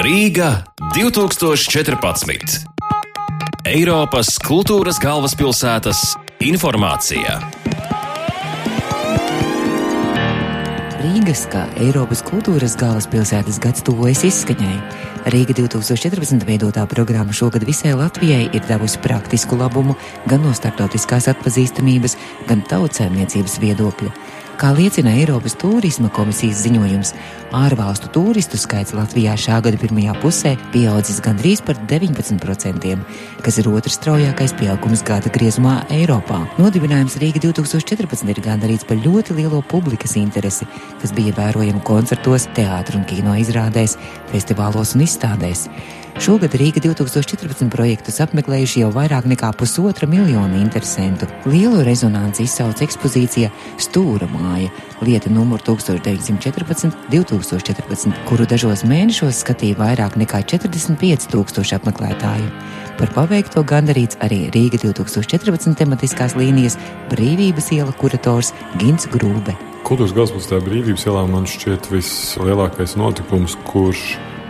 Rīga 2014. Eiropas kultūras galvaspilsētas informācija. Rīgas kā Eiropas kultūras galvaspilsētas gads tuvojas izskaņai. Rīga 2014 veidotā programma šogad visai Latvijai ir devusi praktisku labumu gan no starptautiskās atpazīstamības, gan tautsēmniecības viedokļa. Kā liecina Eiropas turisma komisijas ziņojums, ārvalstu turistu skaits Latvijā šā gada pirmajā pusē pieaudzis gandrīz par 19%, kas ir otrs straujākais pieaugums gada griezumā Eiropā. Nodibinājums Rīga 2014 ir gandarīts par ļoti lielo publikas interesi, kas bija vērojama koncertos, teātru un kino izrādēs, festivālos un izstādēs. Šogad Rīga 2014 projektus apmeklējuši jau vairāk nekā pusotra miljona interesantu. Lielu rezonanci izsauca ekspozīcija Stūra māja, lieta numur 1914-2014, kuru dažos mēnešos skatīja vairāk nekā 45 tūkstoši apmeklētāju. Par paveikto gandarīts arī Rīga 2014 tematiskās līnijas brīvības iela kurators Gins Grūbe. Kultūras galvaspilsētā brīvības ielā man šķiet vislielākais notikums, kurš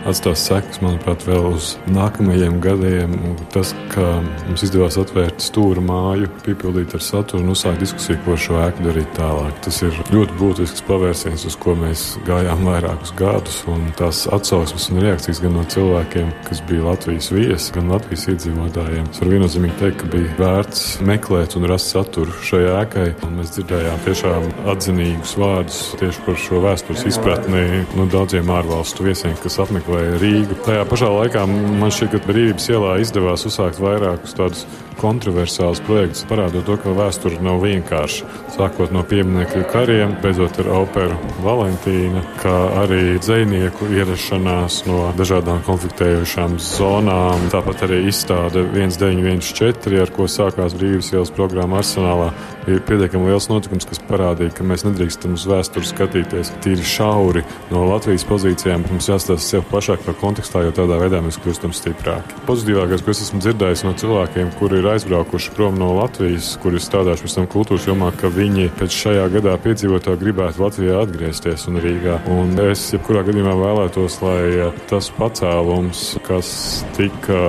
atstās sekas, manuprāt, vēl uz nākamajiem gadiem. Tas, ka mums izdevās atvērt stūra māju, piepildīt ar saturu un uzsākt diskusiju, ko šo ēku darīt tālāk. Tas ir ļoti būtisks pavērsiens, uz ko mēs gājām vairākus gadus. Tās atsauksmes un reakcijas gan no cilvēkiem, kas bija Latvijas viesi, gan Latvijas iedzīvotājiem. Es varu viennozīmīgi teikt, ka bija vērts meklēt un rast saturu šajā ēkai. Un mēs dzirdējām tiešām atzinīgus vārdus tieši par šo vēstures izpratni no daudziem ārvalstu viesiem, kas apmeklē vai Rīgu. Tajā pašā laikā man šķiet, ka Brīvības ielā izdevās uzsākt vairākus tādus kontroversāls projekts, parādot to, ka vēsture nav vienkārša. Sākot no pieminiektu kariem, beidzot ar operu Valentīna, kā arī dzinieku ierašanās no dažādām konfliktējošām zonām. Tāpat arī izstāde 1914, ar ko sākās brīvības ielas programma Arsenālā, ir pietiekami liels notikums, kas parādīja, ka mēs nedrīkstam uz vēsturi skatīties tīri šauri no Latvijas pozīcijām. Mums jāstāsta sev plašākā kontekstā, jo tādā veidā mēs kļūstam stiprāki. Pozitīvākais, ko es esmu dzirdējis no cilvēkiem, kuri ir aizbraukuši prom no Latvijas, kuri ir strādājuši pēc tam kultūras jomā, ka viņi pēc šajā gadā piedzīvotā gribētu Latvijā atgriezties un Rīgā. Un es jebkurā gadījumā vēlētos, lai tas pacēlums, kas tika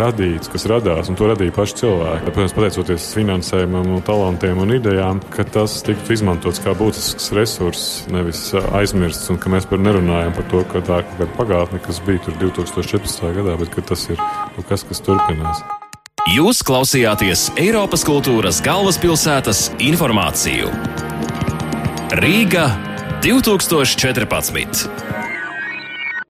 radīts, kas radās, un to radīja paši cilvēki, protams, pateicoties finansējumam, un talantiem un idejām, ka tas tiktu izmantots kā būtisks resurss, nevis aizmirsts, un ka mēs par nerunājam par to, ka tā ir kaut kāda pagātne, kas bija tur 2014. gadā, bet tas ir kaut kas, kas turpinās. Jūs klausījāties Eiropas kultūras galvaspilsētas informāciju. Rīga 2014.